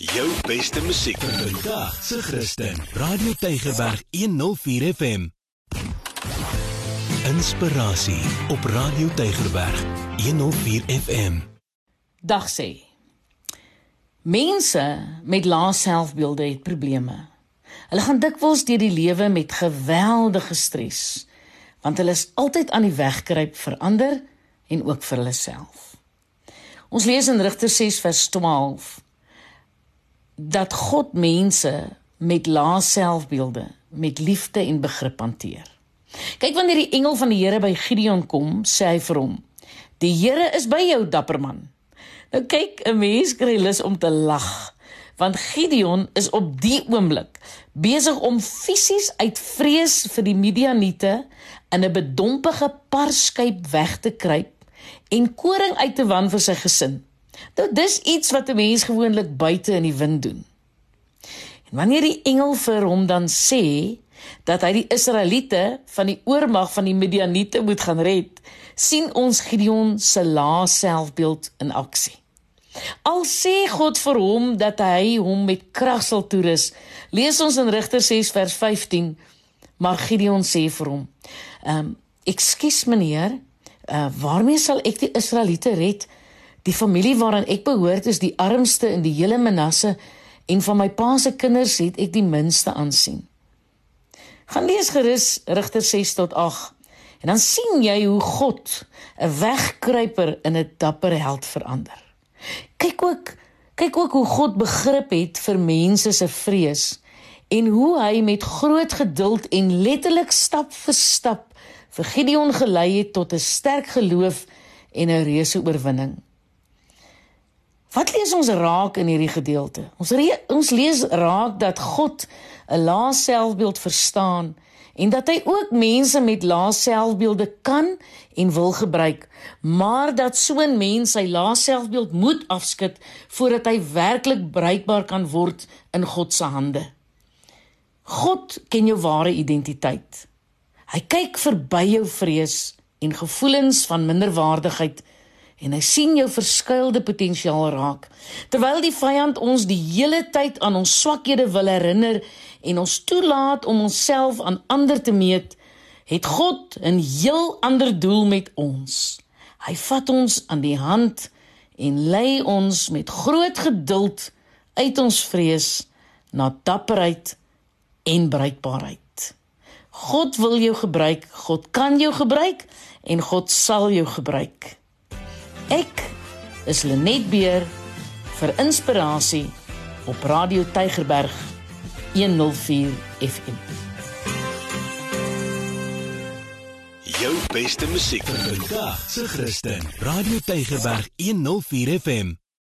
Jou beste musiek vandag se Christen. Radio Tygerberg 104 FM. Inspirasie op Radio Tygerberg 104 FM. Dag sê. Mense met lae selfbeelde het probleme. Hulle gaan dikwels deur die lewe met geweldige stres, want hulle is altyd aan die wegkruip vir ander en ook vir hulle self. Ons lees in Rigters 6 vers 12 dat God mense met lae selfbeelde met liefde en begrip hanteer. Kyk wanneer die engel van die Here by Gideon kom, sê hy vir hom: "Die Here is by jou, dapper man." Nou kyk, 'n mens kry lus om te lag, want Gideon is op die oomblik besig om fisies uit vrees vir die Midianiete in 'n bedompige parskyp weg te kruip en koring uit te wan vir sy gesin. Nou dis iets wat 'n mens gewoonlik buite in die wind doen. En wanneer die engel vir hom dan sê dat hy die Israeliete van die oormag van die Midianiete moet gaan red, sien ons Gideon se lae selfbeeld in aksie. Al sê God vir hom dat hy hom met krag sal toerus, lees ons in Rigters 6 vers 15, maar Gideon sê vir hom: "Ehm, um, ekskuus meneer, uh, waarmee sal ek die Israeliete red? Die familie waaraan ek behoort is die armste in die hele Manasse en van my pa se kinders het ek die minste aansien. Gaan lees gerus Rigter 6 tot 8 en dan sien jy hoe God 'n wegkruiper in 'n dapper held verander. Kyk ook kyk ook hoe God begrip het vir mense se vrees en hoe hy met groot geduld en letterlik stap vir stap vir Gideon gelei het tot 'n sterk geloof en 'n reuse oorwinning. Wat lees ons raak in hierdie gedeelte? Ons ons lees raak dat God 'n lae selfbeeld verstaan en dat hy ook mense met lae selfbeelde kan en wil gebruik, maar dat so 'n mens sy lae selfbeeld moet afskud voordat hy werklik bruikbaar kan word in God se hande. God ken jou ware identiteit. Hy kyk verby jou vrees en gevoelens van minderwaardigheid en hy sien jou verskuilde potensiaal raak. Terwyl die vyand ons die hele tyd aan ons swakhede wil herinner en ons toelaat om onsself aan ander te meet, het God 'n heel ander doel met ons. Hy vat ons aan die hand en lei ons met groot geduld uit ons vrees na dapperheid en bruikbaarheid. God wil jou gebruik, God kan jou gebruik en God sal jou gebruik. Ek is Lenet Beer vir inspirasie op Radio Tygerberg 104 FM. Jou beste musiek vir vandag se Christen. Radio Tygerberg 104 FM.